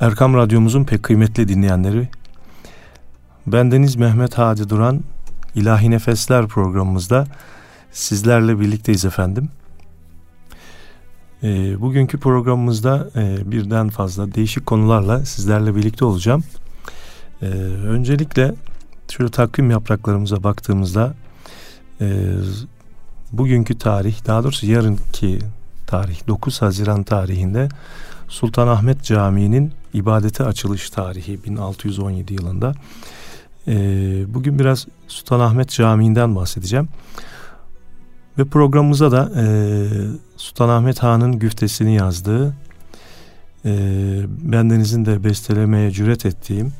Erkam Radyomuzun pek kıymetli dinleyenleri, bendeniz Mehmet Hadi Duran, İlahi Nefesler programımızda sizlerle birlikteyiz efendim. E, bugünkü programımızda e, birden fazla değişik konularla sizlerle birlikte olacağım. E, öncelikle şöyle takvim yapraklarımıza baktığımızda e, bugünkü tarih, daha doğrusu yarınki tarih 9 Haziran tarihinde Sultanahmet Camii'nin ibadete açılış tarihi 1617 yılında. Ee, bugün biraz Sultanahmet Camii'nden bahsedeceğim. Ve programımıza da e, Sultanahmet Han'ın güftesini yazdığı, e, bendenizin de bestelemeye cüret ettiğim,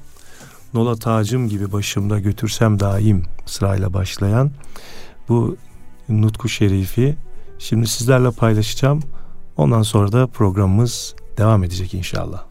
Nola tacım gibi başımda götürsem daim sırayla başlayan bu Nutku Şerifi şimdi sizlerle paylaşacağım. Ondan sonra da programımız devam edecek inşallah.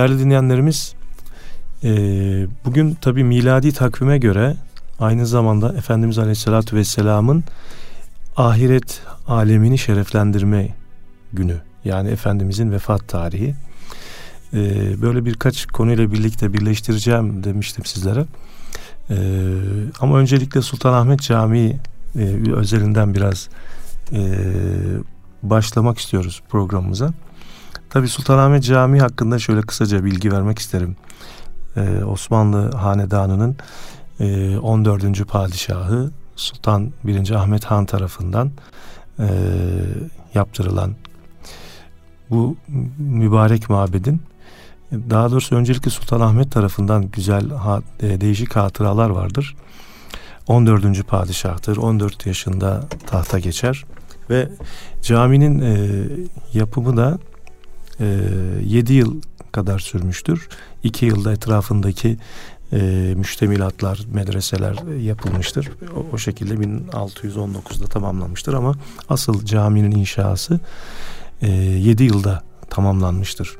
Değerli dinleyenlerimiz e, bugün tabi miladi takvime göre aynı zamanda Efendimiz Aleyhisselatü Vesselam'ın ahiret alemini şereflendirme günü. Yani Efendimizin vefat tarihi. E, böyle birkaç konuyla birlikte birleştireceğim demiştim sizlere. E, ama öncelikle Sultanahmet Camii e, özelinden biraz e, başlamak istiyoruz programımıza. Tabi Sultanahmet Camii hakkında şöyle kısaca bilgi vermek isterim. Ee, Osmanlı Hanedanı'nın e, 14. padişahı Sultan 1. Ahmet Han tarafından e, yaptırılan bu mübarek mabedin Daha doğrusu öncelikle Sultanahmet tarafından güzel e, değişik hatıralar vardır. 14. padişahtır. 14 yaşında tahta geçer ve caminin e, yapımı da 7 yıl kadar sürmüştür. 2 yılda etrafındaki e, müştemilatlar, medreseler yapılmıştır. O, o şekilde 1619'da tamamlanmıştır ama asıl caminin inşası e, 7 yılda tamamlanmıştır.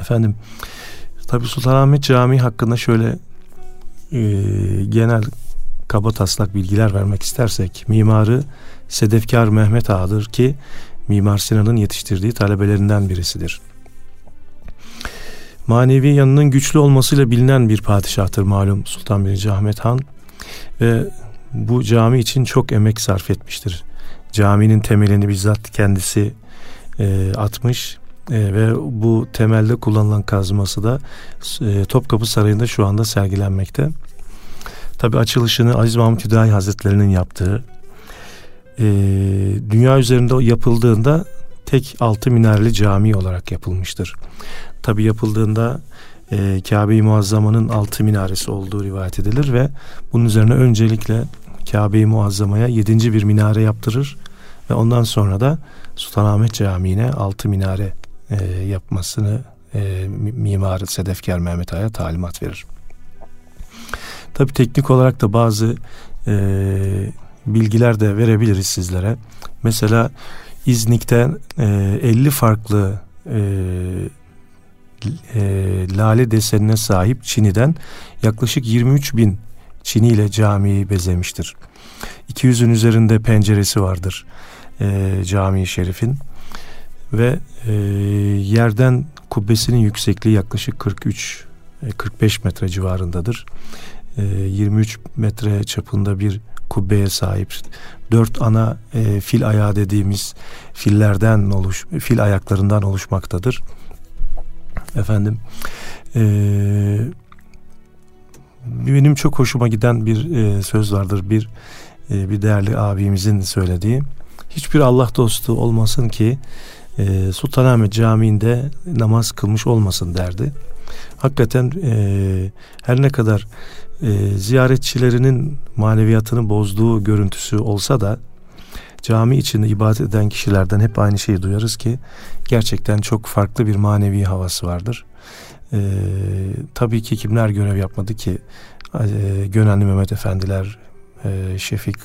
Efendim tabi Sultanahmet Camii hakkında şöyle e, genel kaba taslak bilgiler vermek istersek mimarı Sedefkar Mehmet Ağa'dır ki Mimar Sinan'ın yetiştirdiği talebelerinden birisidir. Manevi yanının güçlü olmasıyla bilinen bir padişahtır malum Sultan 1. Ahmet Han ve bu cami için çok emek sarf etmiştir. Caminin temelini bizzat kendisi e, atmış e, ve bu temelde kullanılan kazması da e, Topkapı Sarayı'nda şu anda sergilenmekte. Tabi açılışını Aziz Mahmut Hüdayi Hazretleri'nin yaptığı e, dünya üzerinde yapıldığında tek altı minareli cami olarak yapılmıştır. Tabi yapıldığında e, Kabe-i Muazzama'nın altı minaresi olduğu rivayet edilir ve bunun üzerine öncelikle Kabe-i Muazzama'ya yedinci bir minare yaptırır ve ondan sonra da Sultanahmet Camii'ne altı minare e, yapmasını e, mimarı Sedefkar Mehmet Ağa'ya talimat verir. Tabi teknik olarak da bazı e, bilgiler de verebiliriz sizlere. Mesela İznik'te e, 50 farklı e, e, lale desenine sahip Çini'den yaklaşık 23 bin Çini ile camiyi bezemiştir. 200'ün üzerinde penceresi vardır e, cami şerifin ve e, yerden kubbesinin yüksekliği yaklaşık 43 45 e, metre civarındadır. E, 23 metre çapında bir kubbeye sahip. Dört ana e, fil ayağı dediğimiz fillerden oluş, fil ayaklarından oluşmaktadır. Efendim, e, benim çok hoşuma giden bir e, söz vardır. Bir e, bir değerli abimizin söylediği. Hiçbir Allah dostu olmasın ki e, Sultanahmet Camii'nde namaz kılmış olmasın derdi. Hakikaten e, her ne kadar e, ziyaretçilerinin maneviyatını bozduğu görüntüsü olsa da cami içinde ibadet eden kişilerden hep aynı şeyi duyarız ki gerçekten çok farklı bir manevi havası vardır. E, tabii ki kimler görev yapmadı ki e, Gönenli Mehmet Efendiler, e, Şefik,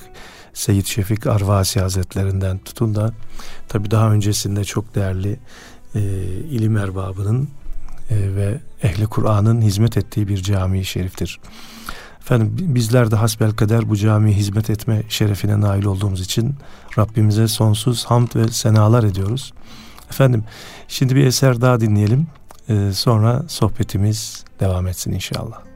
Seyit Şefik Arvasi Hazretlerinden tutun da tabii daha öncesinde çok değerli e, ilim erbabının ve ehli Kur'an'ın hizmet ettiği bir cami şeriftir. Efendim bizler de hasbel kader bu camiye hizmet etme şerefine nail olduğumuz için Rabbimize sonsuz hamd ve senalar ediyoruz. Efendim şimdi bir eser daha dinleyelim. Ee, sonra sohbetimiz devam etsin inşallah.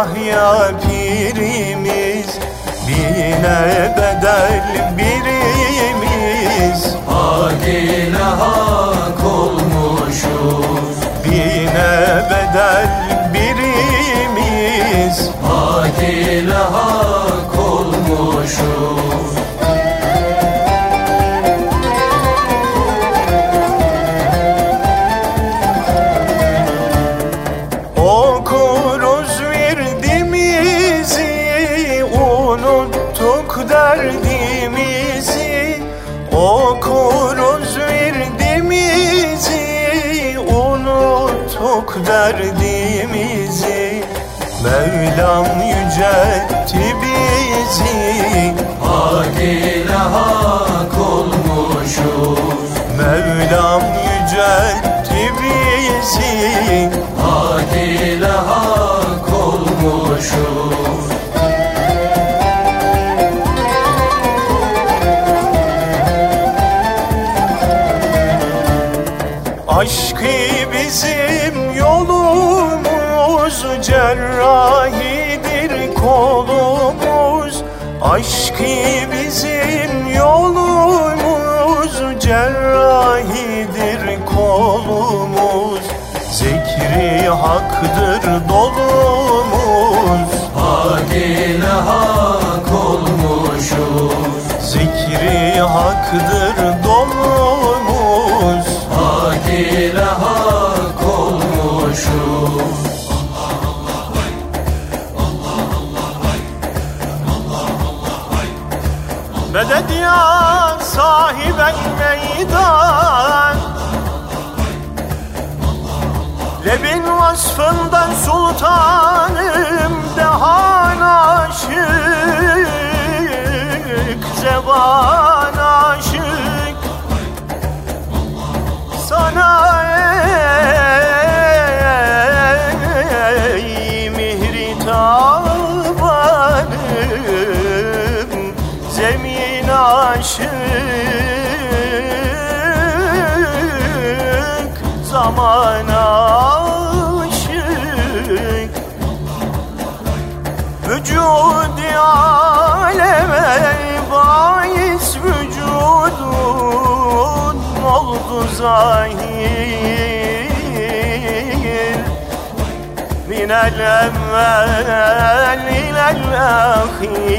Yahya pirimiz Bine bedel birimiz. Hak ile hak olmuşuz? Bine bedel birimiz. Hak ile hak bizi Hak ile hak olmuşuz Aşkı bizim yolumuz Cerrahidir haktır dolumuz Hak ile hak olmuşuz. Medet ya sahiben meydan. Lebin vasfından sultanım dehan aşık Zeban aşık Sana ey mihri tabanım aşık Zaman aşık. Vücudi aleme bahis zahir Minel evvel ilel ahir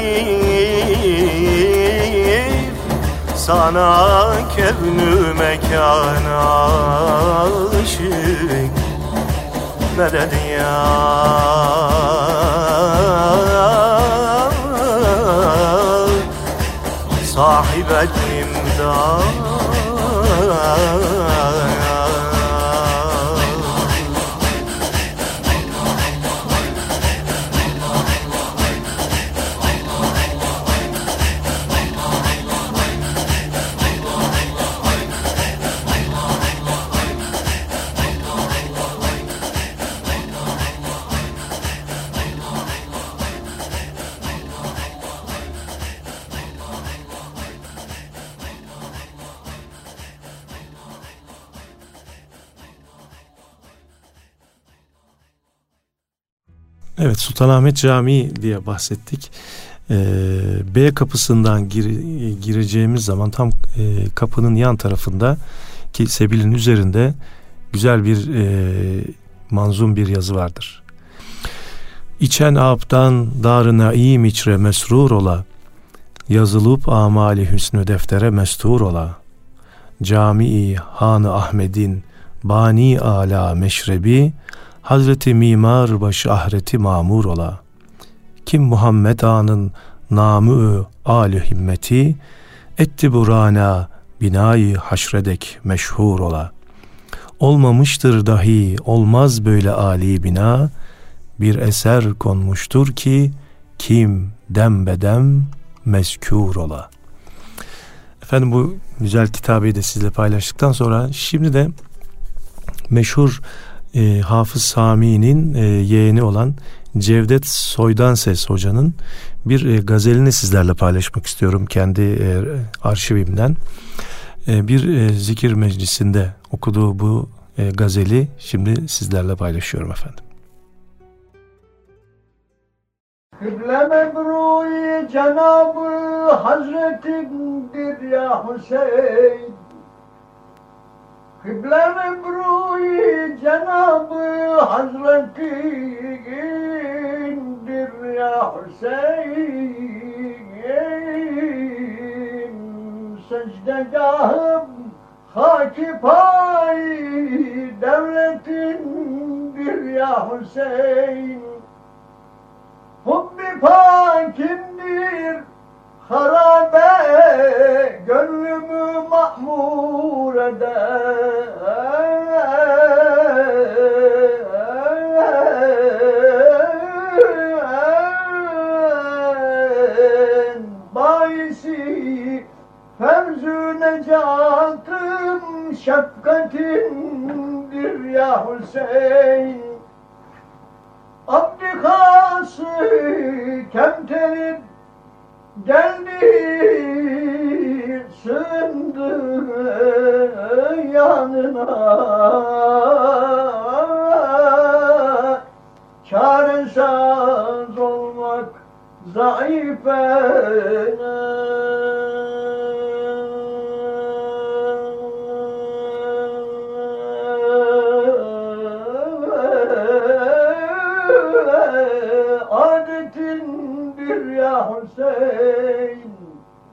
Sana kevnü mekan aşık. Medet ya? Sahibel imdad Evet Sultanahmet Camii diye bahsettik. Ee, B kapısından gir- gireceğimiz zaman tam e, kapının yan tarafında ki sebilin üzerinde güzel bir e, manzum bir yazı vardır. İçen abdan darı naim içre mesrur ola yazılıp amali hüsnü deftere mestur ola camii hanı Ahmet'in bani ala meşrebi Hazreti Mimar başı ahireti mamur ola. Kim Muhammed Ağa'nın namı âli himmeti, etti burana binayı haşredek meşhur ola. Olmamıştır dahi olmaz böyle âli bina, bir eser konmuştur ki kim dem bedem mezkûr ola. Efendim bu güzel kitabeyi de sizle paylaştıktan sonra şimdi de meşhur e, Hafız Sami'nin e, yeğeni olan Cevdet Soydan Ses hocanın bir e, gazelini sizlerle paylaşmak istiyorum kendi e, arşivimden. E, bir e, zikir meclisinde okuduğu bu e, gazeli şimdi sizlerle paylaşıyorum efendim. Kıble mebruyi Cenab-ı Hazretindir ya Hüseyin Kıble mebruyi Cenab-ı Hazretindir ya Hüseyin. Secdegahım haki pay devletindir ya Hüseyin. Hubbi pakimdir harabe gönlümü mahmur eden. Bayisi Fevzü necatım şefkatindir ya Hüseyin. Abdikası kemterim gel sığındı yanına. Çaresiz olmak Adetindir ya Hüseyin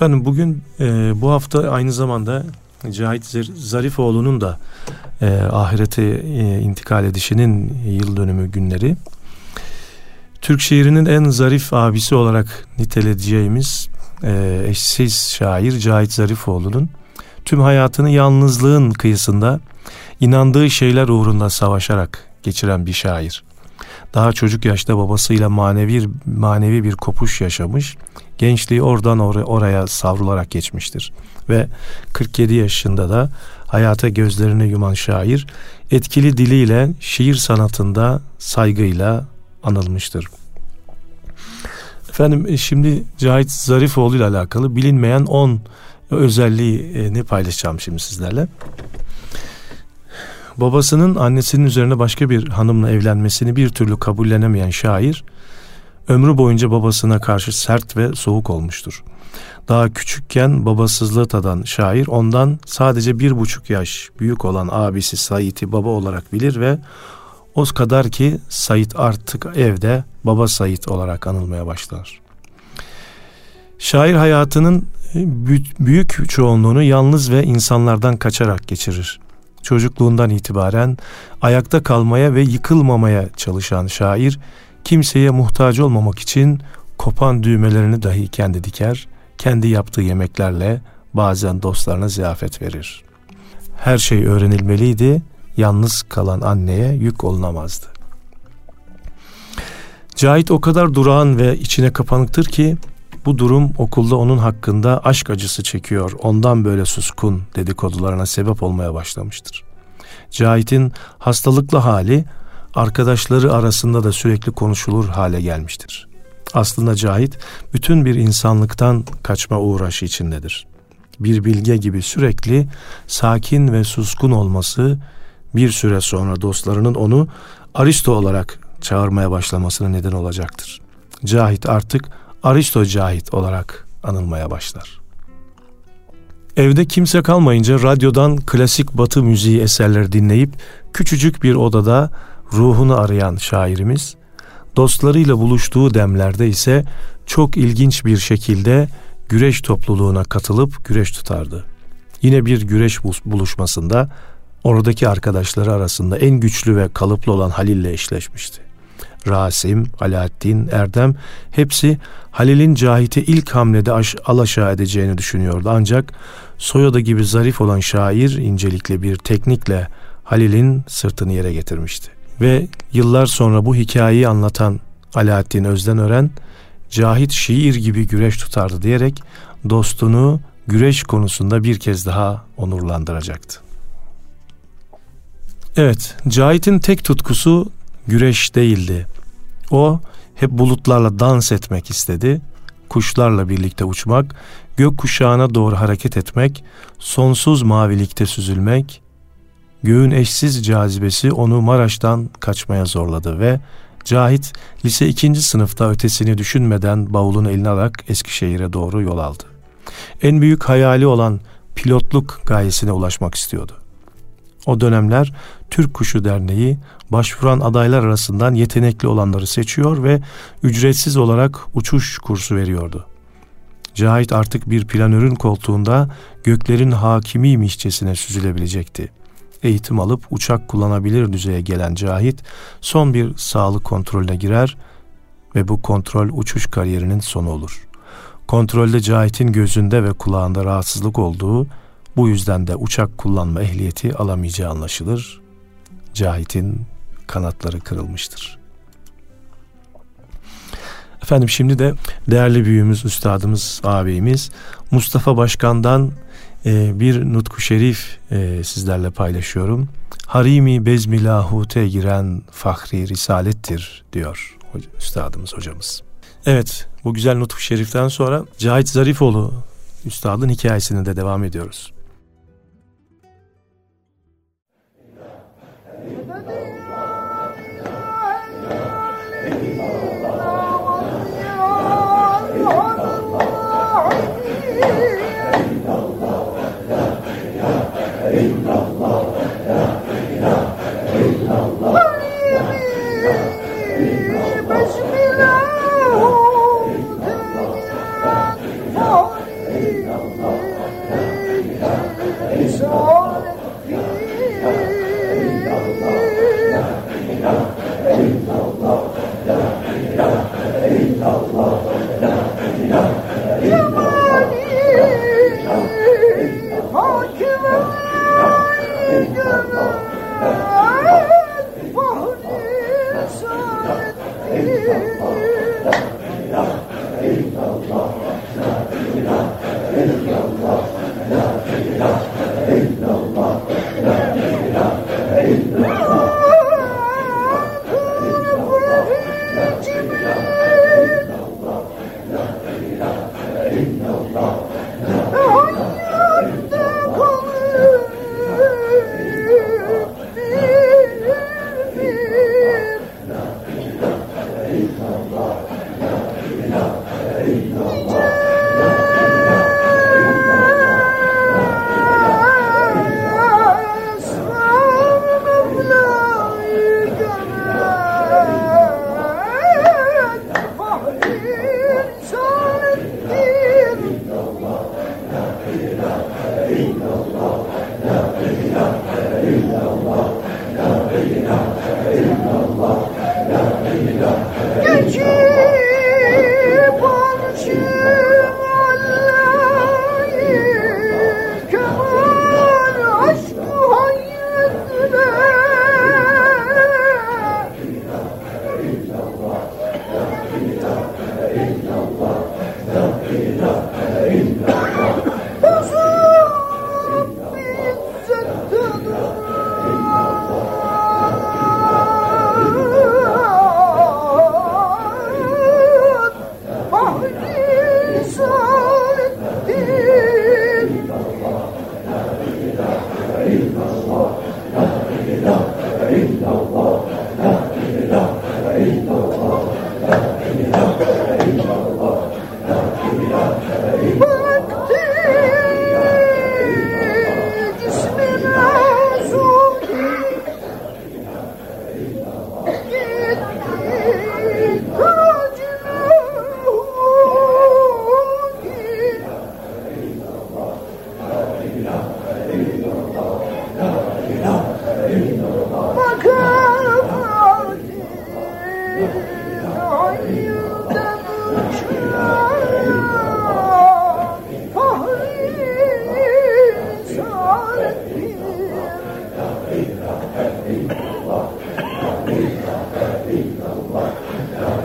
Efendim bugün e, bu hafta aynı zamanda Cahit Zarifoğlu'nun da e, ahirete e, intikal edişinin yıl dönümü günleri. Türk şiirinin en zarif abisi olarak niteleyeceğimiz e, eşsiz şair Cahit Zarifoğlu'nun tüm hayatını yalnızlığın kıyısında inandığı şeyler uğrunda savaşarak geçiren bir şair. Daha çocuk yaşta babasıyla manevi manevi bir kopuş yaşamış. Gençliği oradan or- oraya savrularak geçmiştir. Ve 47 yaşında da hayata gözlerini yuman şair etkili diliyle şiir sanatında saygıyla anılmıştır. Efendim e, şimdi Cahit Zarifoğlu ile alakalı bilinmeyen 10 özelliğini paylaşacağım şimdi sizlerle. Babasının annesinin üzerine başka bir hanımla evlenmesini bir türlü kabullenemeyen şair, ömrü boyunca babasına karşı sert ve soğuk olmuştur. Daha küçükken babasızlığı tadan şair ondan sadece bir buçuk yaş büyük olan abisi Said'i baba olarak bilir ve o kadar ki Said artık evde baba Said olarak anılmaya başlar. Şair hayatının bü- büyük çoğunluğunu yalnız ve insanlardan kaçarak geçirir. Çocukluğundan itibaren ayakta kalmaya ve yıkılmamaya çalışan şair, kimseye muhtaç olmamak için kopan düğmelerini dahi kendi diker, kendi yaptığı yemeklerle bazen dostlarına ziyafet verir. Her şey öğrenilmeliydi, yalnız kalan anneye yük olunamazdı. Cahit o kadar durağan ve içine kapanıktır ki bu durum okulda onun hakkında aşk acısı çekiyor, ondan böyle suskun dedikodularına sebep olmaya başlamıştır. Cahit'in hastalıklı hali arkadaşları arasında da sürekli konuşulur hale gelmiştir. Aslında Cahit bütün bir insanlıktan kaçma uğraşı içindedir. Bir bilge gibi sürekli sakin ve suskun olması bir süre sonra dostlarının onu Aristo olarak çağırmaya başlamasına neden olacaktır. Cahit artık Aristo Cahit olarak anılmaya başlar. Evde kimse kalmayınca radyodan klasik batı müziği eserleri dinleyip küçücük bir odada ruhunu arayan şairimiz, dostlarıyla buluştuğu demlerde ise çok ilginç bir şekilde güreş topluluğuna katılıp güreş tutardı. Yine bir güreş buluşmasında oradaki arkadaşları arasında en güçlü ve kalıplı olan Halil ile eşleşmişti. Rasim, Alaaddin, Erdem hepsi Halil'in Cahit'i ilk hamlede aş- alaşağı edeceğini düşünüyordu. Ancak Soyoda gibi zarif olan şair incelikle bir teknikle Halil'in sırtını yere getirmişti. Ve yıllar sonra bu hikayeyi anlatan Alaaddin Özdenören, Cahit şiir gibi güreş tutardı diyerek dostunu güreş konusunda bir kez daha onurlandıracaktı. Evet, Cahit'in tek tutkusu güreş değildi. O hep bulutlarla dans etmek istedi. Kuşlarla birlikte uçmak, gök kuşağına doğru hareket etmek, sonsuz mavilikte süzülmek, göğün eşsiz cazibesi onu Maraş'tan kaçmaya zorladı ve Cahit lise ikinci sınıfta ötesini düşünmeden bavulunu eline alarak Eskişehir'e doğru yol aldı. En büyük hayali olan pilotluk gayesine ulaşmak istiyordu. O dönemler Türk Kuşu Derneği başvuran adaylar arasından yetenekli olanları seçiyor ve ücretsiz olarak uçuş kursu veriyordu. Cahit artık bir planörün koltuğunda göklerin hakimiymişçesine süzülebilecekti. Eğitim alıp uçak kullanabilir düzeye gelen Cahit son bir sağlık kontrolüne girer ve bu kontrol uçuş kariyerinin sonu olur. Kontrolde Cahit'in gözünde ve kulağında rahatsızlık olduğu bu yüzden de uçak kullanma ehliyeti alamayacağı anlaşılır. Cahit'in kanatları kırılmıştır. Efendim şimdi de değerli büyüğümüz, üstadımız, ağabeyimiz Mustafa Başkan'dan e, bir nutku şerif e, sizlerle paylaşıyorum. Harimi bezmi lahute giren fahri risalettir diyor üstadımız hocamız. Evet bu güzel nutku şeriften sonra Cahit Zarifoğlu üstadın hikayesine de devam ediyoruz. Oh.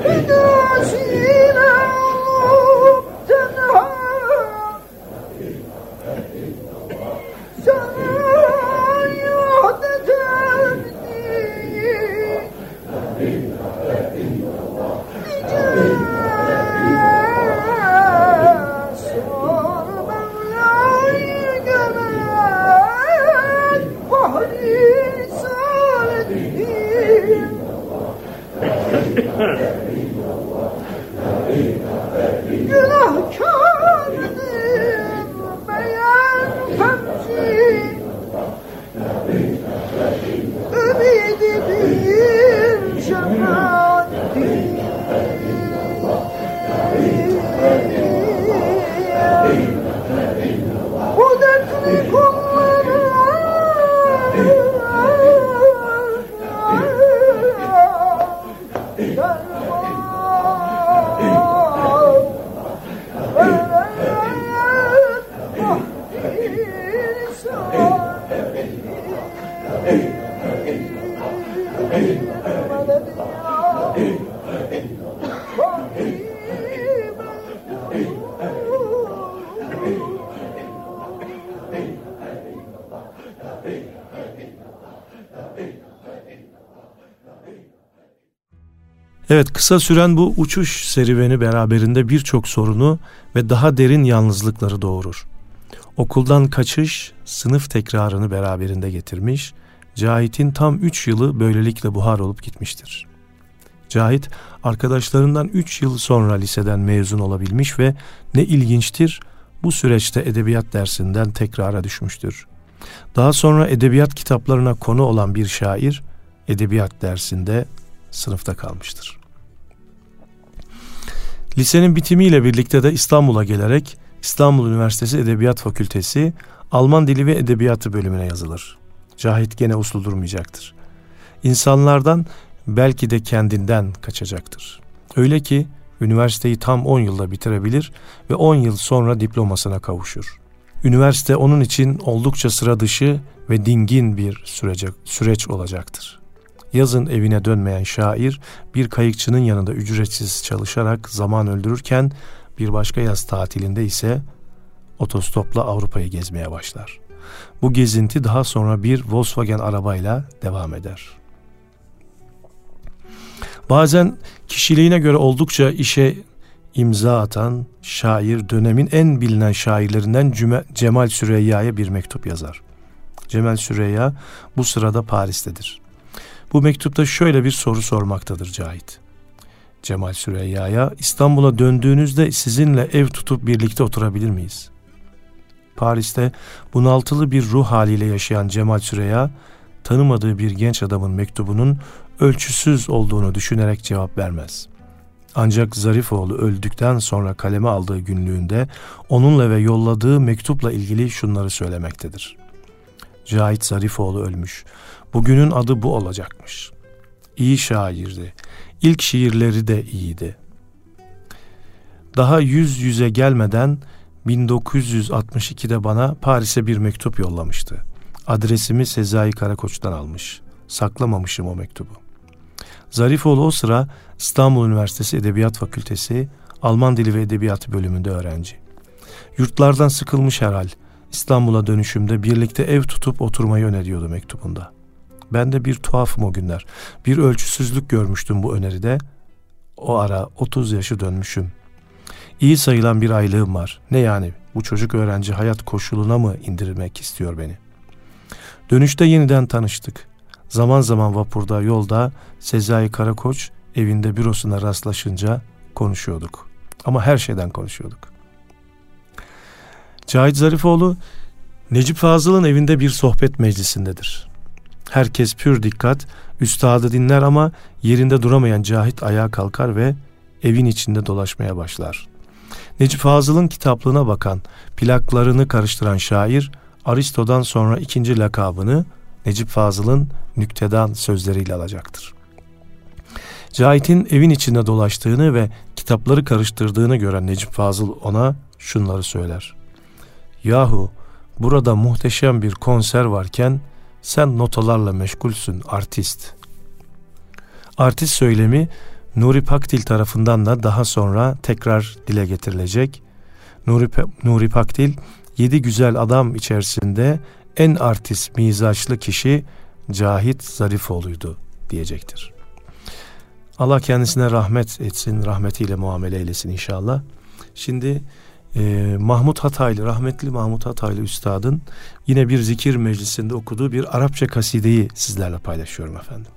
对起来 Evet kısa süren bu uçuş serüveni beraberinde birçok sorunu ve daha derin yalnızlıkları doğurur. Okuldan kaçış, sınıf tekrarını beraberinde getirmiş, Cahit'in tam 3 yılı böylelikle buhar olup gitmiştir. Cahit arkadaşlarından 3 yıl sonra liseden mezun olabilmiş ve ne ilginçtir bu süreçte edebiyat dersinden tekrara düşmüştür. Daha sonra edebiyat kitaplarına konu olan bir şair edebiyat dersinde sınıfta kalmıştır. Lisenin bitimiyle birlikte de İstanbul'a gelerek İstanbul Üniversitesi Edebiyat Fakültesi Alman Dili ve Edebiyatı bölümüne yazılır. Cahit gene uslu durmayacaktır. İnsanlardan belki de kendinden kaçacaktır. Öyle ki üniversiteyi tam 10 yılda bitirebilir ve 10 yıl sonra diplomasına kavuşur. Üniversite onun için oldukça sıra dışı ve dingin bir sürece, süreç olacaktır. Yazın evine dönmeyen şair bir kayıkçının yanında ücretsiz çalışarak zaman öldürürken bir başka yaz tatilinde ise otostopla Avrupa'yı gezmeye başlar. Bu gezinti daha sonra bir Volkswagen arabayla devam eder. Bazen kişiliğine göre oldukça işe imza atan şair dönemin en bilinen şairlerinden Cemal Süreyya'ya bir mektup yazar. Cemal Süreyya bu sırada Paris'tedir. Bu mektupta şöyle bir soru sormaktadır Cahit. Cemal Süreyya'ya İstanbul'a döndüğünüzde sizinle ev tutup birlikte oturabilir miyiz? Paris'te bunaltılı bir ruh haliyle yaşayan Cemal Süreyya tanımadığı bir genç adamın mektubunun ölçüsüz olduğunu düşünerek cevap vermez. Ancak Zarifoğlu öldükten sonra kaleme aldığı günlüğünde onunla ve yolladığı mektupla ilgili şunları söylemektedir. Cahit Zarifoğlu ölmüş. Bugünün adı bu olacakmış. İyi şairdi. İlk şiirleri de iyiydi. Daha yüz yüze gelmeden 1962'de bana Paris'e bir mektup yollamıştı. Adresimi Sezai Karakoç'tan almış. Saklamamışım o mektubu. Zarifoğlu o sıra İstanbul Üniversitesi Edebiyat Fakültesi Alman Dili ve Edebiyatı bölümünde öğrenci. Yurtlardan sıkılmış herhal. İstanbul'a dönüşümde birlikte ev tutup oturmayı öneriyordu mektubunda. Ben de bir tuhafım o günler. Bir ölçüsüzlük görmüştüm bu öneride. O ara 30 yaşı dönmüşüm. İyi sayılan bir aylığım var. Ne yani bu çocuk öğrenci hayat koşuluna mı indirmek istiyor beni? Dönüşte yeniden tanıştık. Zaman zaman vapurda, yolda Sezai Karakoç evinde bürosuna rastlaşınca konuşuyorduk. Ama her şeyden konuşuyorduk. Cahit Zarifoğlu Necip Fazıl'ın evinde bir sohbet meclisindedir. Herkes pür dikkat, üstadı dinler ama yerinde duramayan Cahit ayağa kalkar ve evin içinde dolaşmaya başlar. Necip Fazıl'ın kitaplığına bakan, plaklarını karıştıran şair, Aristo'dan sonra ikinci lakabını Necip Fazıl'ın nüktedan sözleriyle alacaktır. Cahit'in evin içinde dolaştığını ve kitapları karıştırdığını gören Necip Fazıl ona şunları söyler. Yahu burada muhteşem bir konser varken sen notalarla meşgulsün artist. Artist söylemi Nuri Pakdil tarafından da daha sonra tekrar dile getirilecek. Nuri, Nuri Pakdil yedi güzel adam içerisinde en artist mizaçlı kişi Cahit Zarifoğlu'ydu diyecektir. Allah kendisine rahmet etsin, rahmetiyle muamele eylesin inşallah. Şimdi e, Mahmut Hataylı, rahmetli Mahmut Hataylı Üstad'ın yine bir zikir meclisinde okuduğu bir Arapça kasideyi sizlerle paylaşıyorum efendim.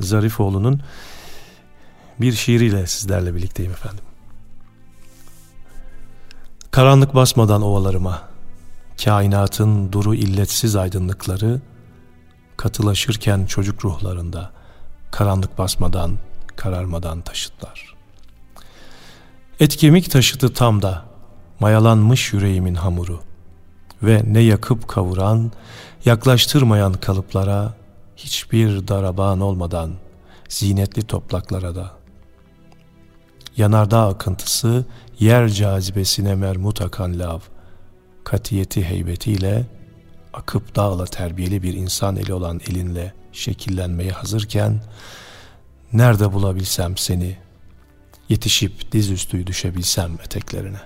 Zarifoğlu'nun bir şiiriyle sizlerle birlikteyim efendim. Karanlık basmadan ovalarıma, kainatın duru illetsiz aydınlıkları, katılaşırken çocuk ruhlarında, karanlık basmadan, kararmadan taşıtlar. Et taşıtı tam da, mayalanmış yüreğimin hamuru ve ne yakıp kavuran, yaklaştırmayan kalıplara, hiçbir daraban olmadan, zinetli toplaklara da. Yanardağ akıntısı, yer cazibesine mermut akan lav, katiyeti heybetiyle, akıp dağla terbiyeli bir insan eli olan elinle şekillenmeye hazırken, nerede bulabilsem seni, yetişip dizüstü düşebilsem eteklerine.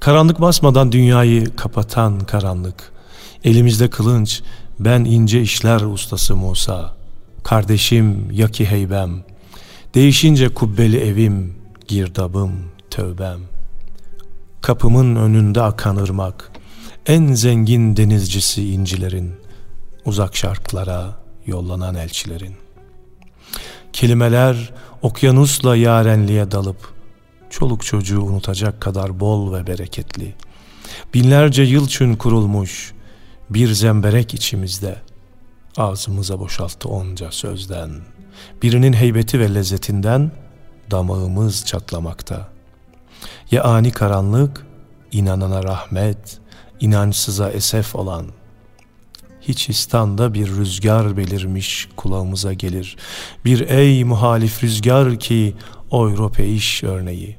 Karanlık basmadan dünyayı kapatan karanlık, elimizde kılınç, ben ince işler ustası Musa, kardeşim yaki heybem, değişince kubbeli evim, girdabım, tövbem. Kapımın önünde akan ırmak, en zengin denizcisi incilerin, uzak şarklara yollanan elçilerin. Kelimeler okyanusla yarenliğe dalıp, çoluk çocuğu unutacak kadar bol ve bereketli. Binlerce yıl çün kurulmuş bir zemberek içimizde. Ağzımıza boşalttı onca sözden. Birinin heybeti ve lezzetinden damağımız çatlamakta. Ya ani karanlık, inanana rahmet, inançsıza esef olan. Hiç istanda bir rüzgar belirmiş kulağımıza gelir. Bir ey muhalif rüzgar ki Europeiş örneği.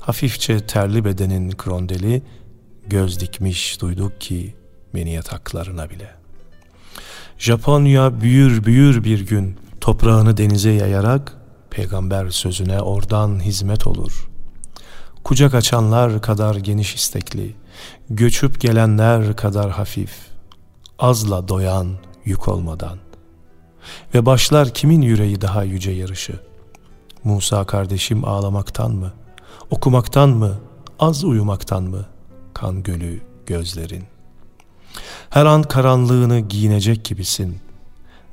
Hafifçe terli bedenin krondeli, göz dikmiş duyduk ki beni yataklarına bile. Japonya büyür büyür bir gün toprağını denize yayarak peygamber sözüne oradan hizmet olur. Kucak açanlar kadar geniş istekli, göçüp gelenler kadar hafif, azla doyan yük olmadan. Ve başlar kimin yüreği daha yüce yarışı? Musa kardeşim ağlamaktan mı? Okumaktan mı? Az uyumaktan mı? Kan gölü gözlerin. Her an karanlığını giyinecek gibisin.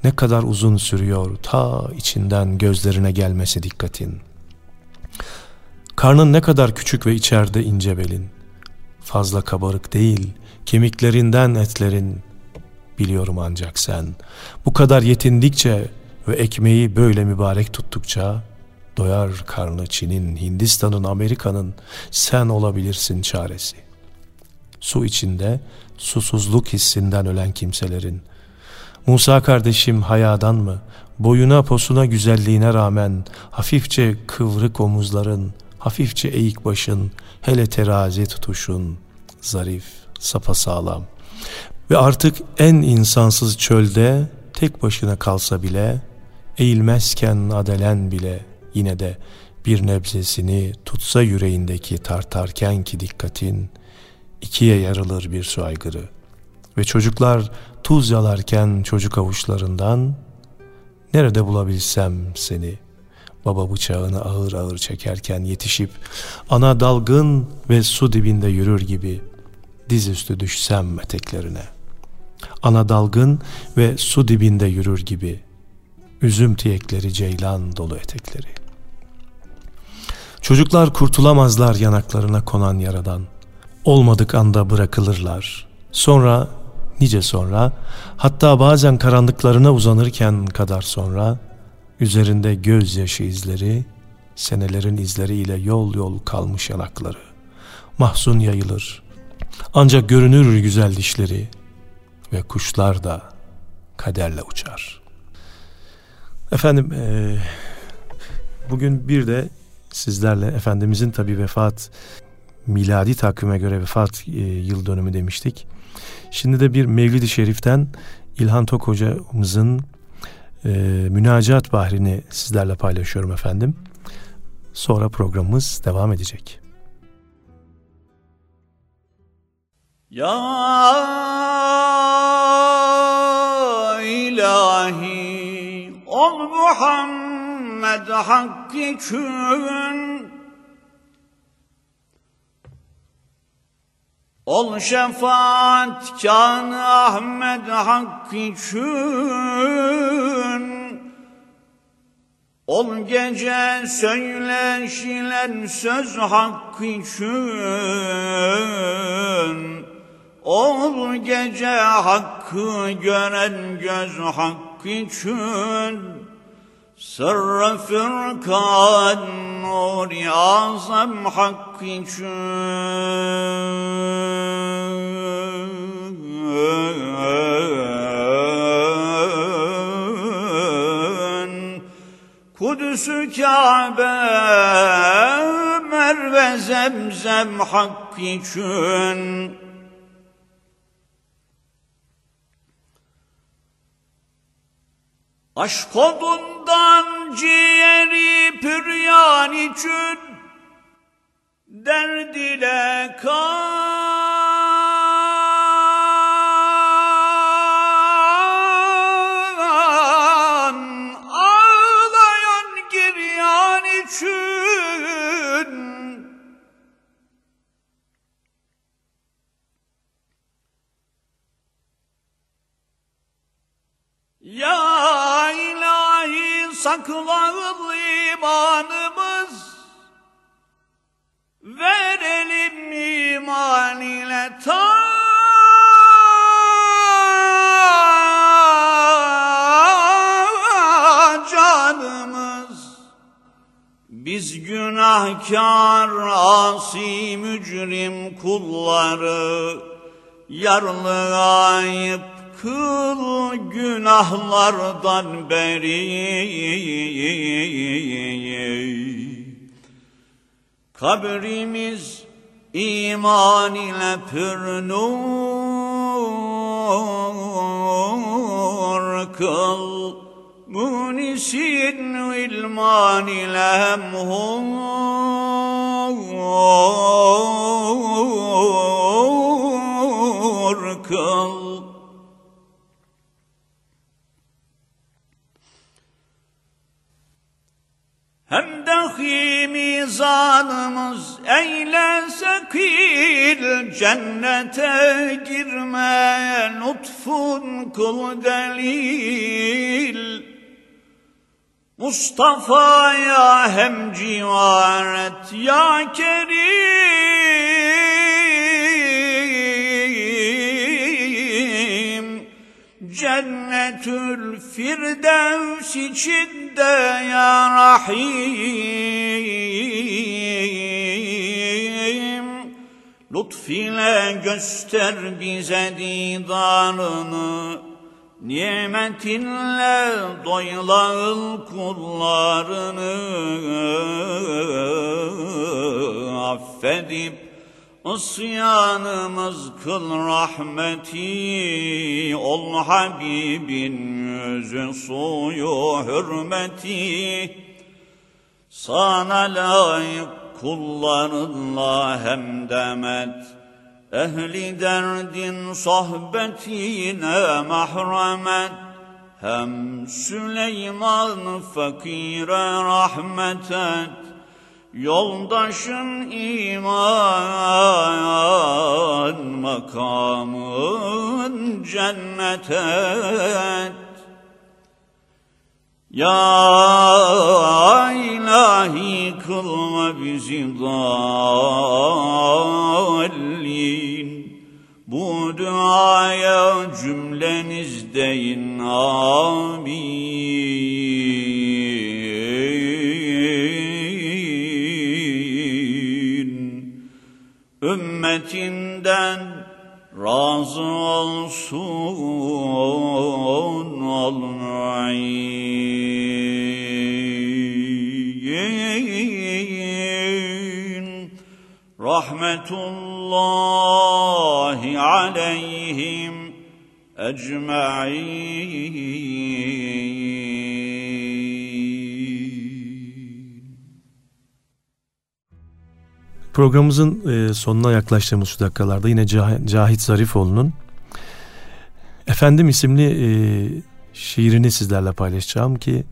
Ne kadar uzun sürüyor ta içinden gözlerine gelmesi dikkatin. Karnın ne kadar küçük ve içeride ince belin. Fazla kabarık değil, kemiklerinden etlerin. Biliyorum ancak sen, bu kadar yetindikçe ve ekmeği böyle mübarek tuttukça, doyar karnı Çin'in, Hindistan'ın, Amerika'nın, sen olabilirsin çaresi. Su içinde, susuzluk hissinden ölen kimselerin, Musa kardeşim hayadan mı, boyuna posuna güzelliğine rağmen hafifçe kıvrık omuzların, hafifçe eğik başın, hele terazi tutuşun, zarif, sapasağlam. Ve artık en insansız çölde tek başına kalsa bile, eğilmezken adelen bile yine de bir nebzesini tutsa yüreğindeki tartarken ki dikkatin, ikiye yarılır bir su aygırı. Ve çocuklar tuz yalarken çocuk avuçlarından, nerede bulabilsem seni, baba bıçağını ağır ağır çekerken yetişip, ana dalgın ve su dibinde yürür gibi, dizüstü düşsem eteklerine. Ana dalgın ve su dibinde yürür gibi, üzüm tiyekleri ceylan dolu etekleri. Çocuklar kurtulamazlar yanaklarına konan yaradan. Olmadık anda bırakılırlar. Sonra nice sonra, hatta bazen karanlıklarına uzanırken kadar sonra, üzerinde gözyaşı izleri, senelerin izleriyle yol yol kalmış yanakları, mahzun yayılır. Ancak görünür güzel dişleri ve kuşlar da kaderle uçar. Efendim, e, bugün bir de sizlerle Efendimizin tabi vefat miladi takvime göre vefat e, yıl dönümü demiştik. Şimdi de bir Mevlid-i Şerif'ten İlhan Tok hocamızın e, münacat bahrini sizlerle paylaşıyorum efendim. Sonra programımız devam edecek. Ya ilahi ol Muhammed hakkı kün Ol şefaat kan Ahmet Hak için. Ol gece söyleşilen söz hak için. Ol gece hakkı gören göz hak için Sırrı fırkan nuri azam hak için. Kudüs-ü Kabe Merve zemzem hak için Aşk odundan ciğeri püryan için derd ile kan ilahi saklayın imanımız. Verelim iman ile ta canımız. Biz günahkar asi mücrim kulları Yarlı ayıp kıl günahlardan beri. Kabrimiz iman ile pür nur kıl. Munisin ilman ile hemhur kıl Hem dahi mizanımız eyle sekil Cennete girmeye lütfun kıl delil. Mustafa'ya hem civaret ya Kerim. Cennetül Firdevs içinde ya Rahim. Lütfile göster bize didarını Nimetinle doyulan kullarını. Affedip Isyanımız kıl rahmeti Ol Habibin yüzü suyu hürmeti. Sana layık kullarınla hemdemet Ehli derdin sohbetine mahremet Hem Süleyman fakire rahmet et Yoldaşın iman makamın cennet et. Ya ilahi kılma bizi dallin. Bu duaya cümleniz deyin amin Ümmetinden razı olsun olmayın. Rahmetullahi aleyhim ecma'in Programımızın e, sonuna yaklaştığımız şu dakikalarda yine Cah- Cahit Zarifoğlu'nun Efendim isimli e, şiirini sizlerle paylaşacağım ki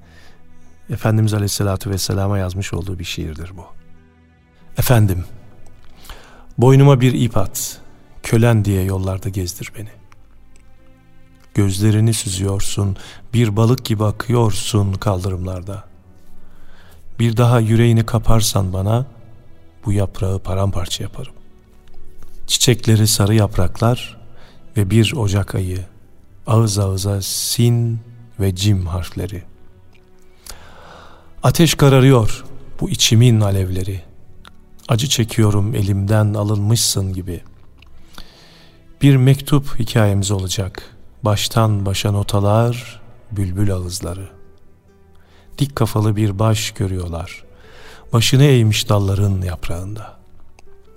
Efendimiz Aleyhisselatü Vesselam'a yazmış olduğu bir şiirdir bu. Efendim, boynuma bir ip at, Kölen diye yollarda gezdir beni. Gözlerini süzüyorsun, bir balık gibi akıyorsun kaldırımlarda. Bir daha yüreğini kaparsan bana, bu yaprağı paramparça yaparım. Çiçekleri sarı yapraklar ve bir Ocak ayı, ağız ağıza sin ve cim harfleri. Ateş kararıyor bu içimin alevleri. Acı çekiyorum elimden alınmışsın gibi. Bir mektup hikayemiz olacak. Baştan başa notalar, bülbül ağızları. Dik kafalı bir baş görüyorlar. Başını eğmiş dalların yaprağında.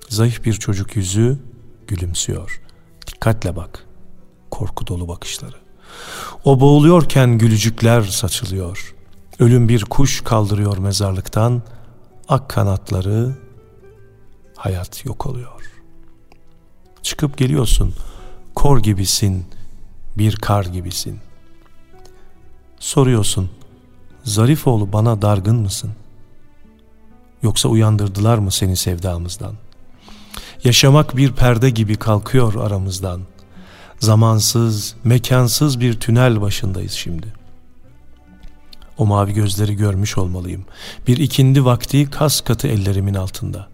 Zayıf bir çocuk yüzü gülümsüyor. Dikkatle bak. Korku dolu bakışları. O boğuluyorken gülücükler saçılıyor. Ölüm bir kuş kaldırıyor mezarlıktan. Ak kanatları hayat yok oluyor. Çıkıp geliyorsun. Kor gibisin. Bir kar gibisin. Soruyorsun. Zarifoğlu bana dargın mısın? Yoksa uyandırdılar mı seni sevdamızdan? Yaşamak bir perde gibi kalkıyor aramızdan. Zamansız, mekansız bir tünel başındayız şimdi. O mavi gözleri görmüş olmalıyım. Bir ikindi vakti kas katı ellerimin altında.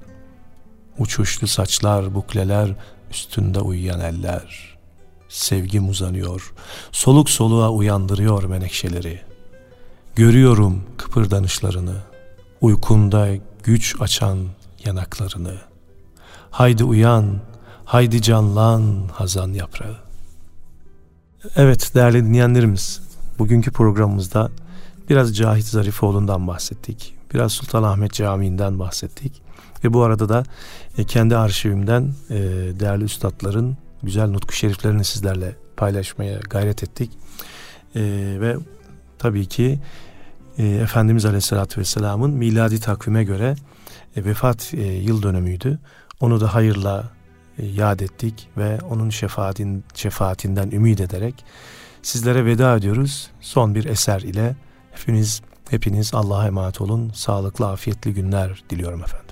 Uçuşlu saçlar, bukleler, üstünde uyuyan eller. Sevgim uzanıyor, soluk soluğa uyandırıyor menekşeleri. Görüyorum kıpırdanışlarını, uykunda güç açan yanaklarını. Haydi uyan, haydi canlan hazan yaprağı. Evet değerli dinleyenlerimiz, bugünkü programımızda biraz Cahit Zarifoğlu'ndan bahsettik. Biraz Sultanahmet Camii'nden bahsettik. Ve bu arada da e, kendi arşivimden e, değerli üstadların güzel nutku şeriflerini sizlerle paylaşmaya gayret ettik. E, ve tabii ki e, Efendimiz Aleyhisselatü Vesselam'ın miladi takvime göre e, vefat e, yıl dönümüydü. Onu da hayırla e, yad ettik ve onun şefaatin, şefaatinden ümit ederek sizlere veda ediyoruz. Son bir eser ile hepiniz hepiniz Allah'a emanet olun. Sağlıklı, afiyetli günler diliyorum efendim.